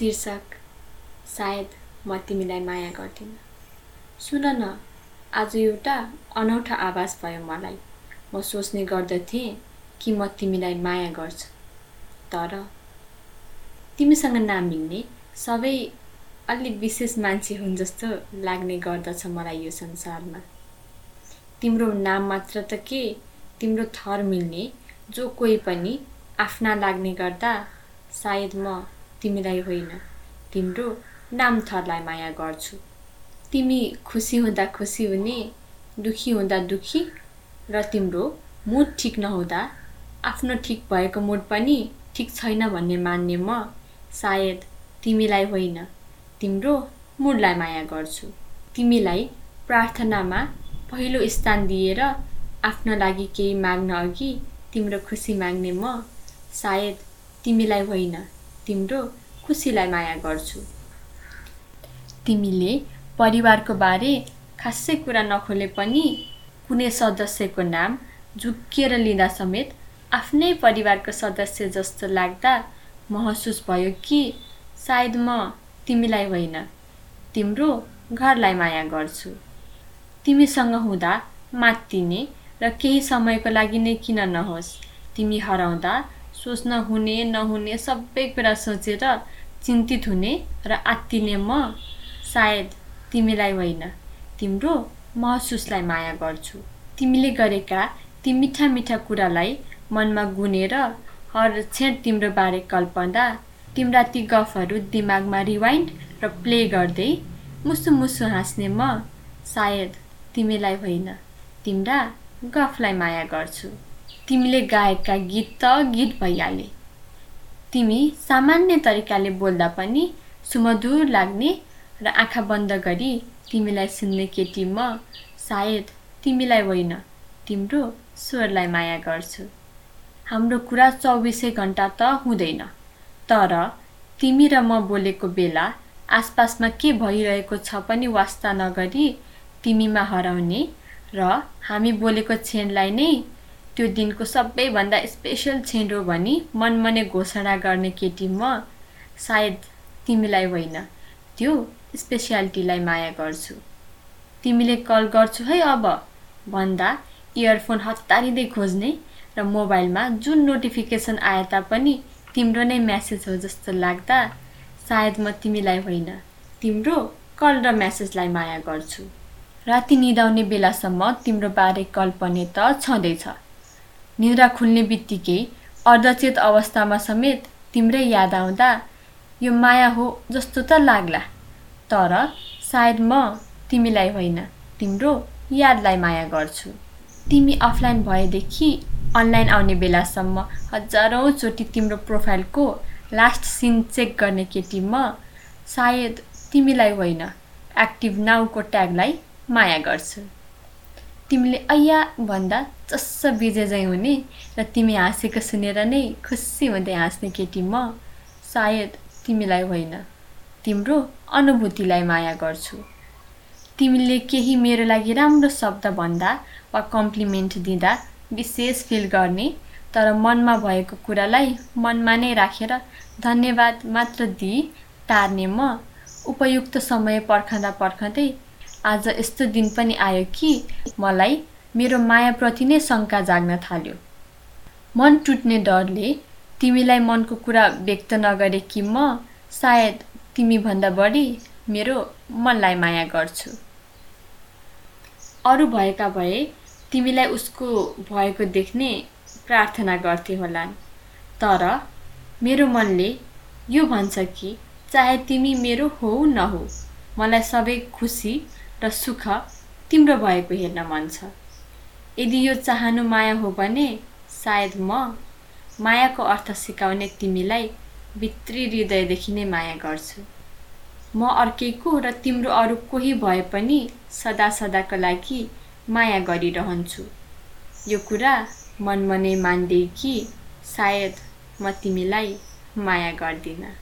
शीर्षक सायद म तिमीलाई माया गर्दिनँ। सुन न आज एउटा अनौठा आवाज भयो मलाई। म सोच्ने गर्दथेँ कि म तिमीलाई माया गर्छु। तर तिमीसँग नमिल्ने सबै अलि विशेष मान्छे हुन् जस्तो लाग्ने गर्दछ मलाई यो संसारमा। तिम्रो नाम मात्र त के? तिम्रो थर मिल्ने जो कोही पनि आफ्ना लाग्ने गर्दा सायद म तिमीलाई होइन। तिम्रो नाम थरलाई माया गर्छु। तिमी खुसी हुँदा खुसी हुने दुखी हुँदा दुखी र तिम्रो मुड ठिक नहुँदा आफ्नो ठिक भएको मुड पनि ठिक छैन भन्ने मान्ने म सायद तिमीलाई होइन। तिम्रो मुडलाई माया गर्छु। तिमीलाई प्रार्थनामा पहिलो स्थान दिएर आफ्नो लागि केही माग्न अघि तिम्रो खुसी माग्ने म सायद तिमीलाई होइन। तिम्रो खुसीलाई माया गर्छु। तिमीले परिवारको बारे खासै कुरा नखोले पनि कुनै सदस्यको नाम झुक्किएर लिँदा समेत आफ्नै परिवारको सदस्य जस्तो लाग्दा महसुस भयो कि सायद म तिमीलाई होइन तिम्रो घरलाई माया गर्छु। तिमीसँग हुँदा मात्तिने र केही समयको लागि नै किन नहोस् तिमी हराउँदा सोच्न हुने नहुने सबै कुरा सोचेर चिन्तित हुने र आत्तिने म सायद तिमीलाई होइन। तिम्रो महसुसलाई माया गर्छु। तिमीले गरेका ती मिठा मिठा कुरालाई मनमा गुनेर हर छेड तिम्रो बारे कल्पँदा तिम्रा ती गफहरू दिमागमा रिवाइन्ड र प्ले गर्दै मुसु मुसु हाँस्ने म सायद तिमीलाई होइन। तिम्रा गफलाई माया गर्छु। तिमीले गाएका गीत त गीत भइहाले तिमी सामान्य तरिकाले बोल्दा पनि सुमधुर लाग्ने र आँखा बन्द गरी तिमीलाई सुन्ने केटी म सायद तिमीलाई होइन तिम्रो स्वरलाई माया गर्छु। हाम्रो कुरा चौबिसै घन्टा त हुँदैन तर तिमी र म बोलेको बेला आसपासमा के भइरहेको छ पनि वास्ता नगरी तिमीमा हराउने र हामी बोलेको क्षणलाई नै त्यो दिनको सबैभन्दा स्पेसल हो भनी मनमने घोषणा गर्ने केटी म सायद तिमीलाई होइन। त्यो स्पेसियालिटीलाई माया गर्छु। तिमीले कल गर्छु है अब। भन्दा इयरफोन हतारिँदै खोज्ने र मोबाइलमा जुन नोटिफिकेसन आए तापनि तिम्रो नै म्यासेज हो जस्तो लाग्दा सायद म तिमीलाई होइन। तिम्रो कल र म्यासेजलाई माया गर्छु। राति निदाउने बेलासम्म तिम्रो बारे कल्पने त छँदैछ। निद्रा खुल्ने बित्तिकै अर्धचेत अवस्थामा समेत तिम्रै याद आउँदा यो माया हो जस्तो त लाग्ला तर सायद म तिमीलाई होइन तिम्रो यादलाई माया गर्छु। तिमी अफलाइन भएदेखि अनलाइन आउने बेलासम्म हजारौँचोटि तिम्रो प्रोफाइलको लास्ट सिन चेक गर्ने केटी म सायद तिमीलाई होइन एक्टिभ नाउको ट्यागलाई माया गर्छु। तिमीले अय्या भन्दा चस्स बिजे झैँ हुने र तिमी हाँसेको सुनेर नै खुसी हुँदै हाँस्ने केटी म सायद तिमीलाई होइन। तिम्रो अनुभूतिलाई माया गर्छु। तिमीले केही मेरो लागि राम्रो शब्द भन्दा वा कम्प्लिमेन्ट दिँदा विशेष फिल गर्ने तर मनमा भएको कुरालाई मनमा नै राखेर धन्यवाद मात्र दिई टार्ने म उपयुक्त समय पर्खँदा पर्खँदै आज यस्तो दिन पनि आयो कि मलाई मेरो मायाप्रति नै शङ्का जाग्न थाल्यो। मन टुट्ने डरले तिमीलाई मनको कुरा व्यक्त नगरे कि म सायद तिमीभन्दा बढी मेरो मनलाई माया गर्छु। अरू भएका भए तिमीलाई उसको भएको देख्ने प्रार्थना गर्थे होलान् तर मेरो मनले यो भन्छ कि चाहे तिमी मेरो हो नहो मलाई सबै खुसी र सुख तिम्रो भएको हेर्न मन छ। यदि यो चाहनु माया हो भने सायद म मायाको अर्थ सिकाउने तिमीलाई भित्री हृदयदेखि नै माया गर्छु। म अर्कैको र तिम्रो अरू कोही भए पनि सदा सदाको लागि माया गरिरहन्छु। यो कुरा मनमनै मान्दै कि सायद म तिमीलाई माया गर्दिनँ।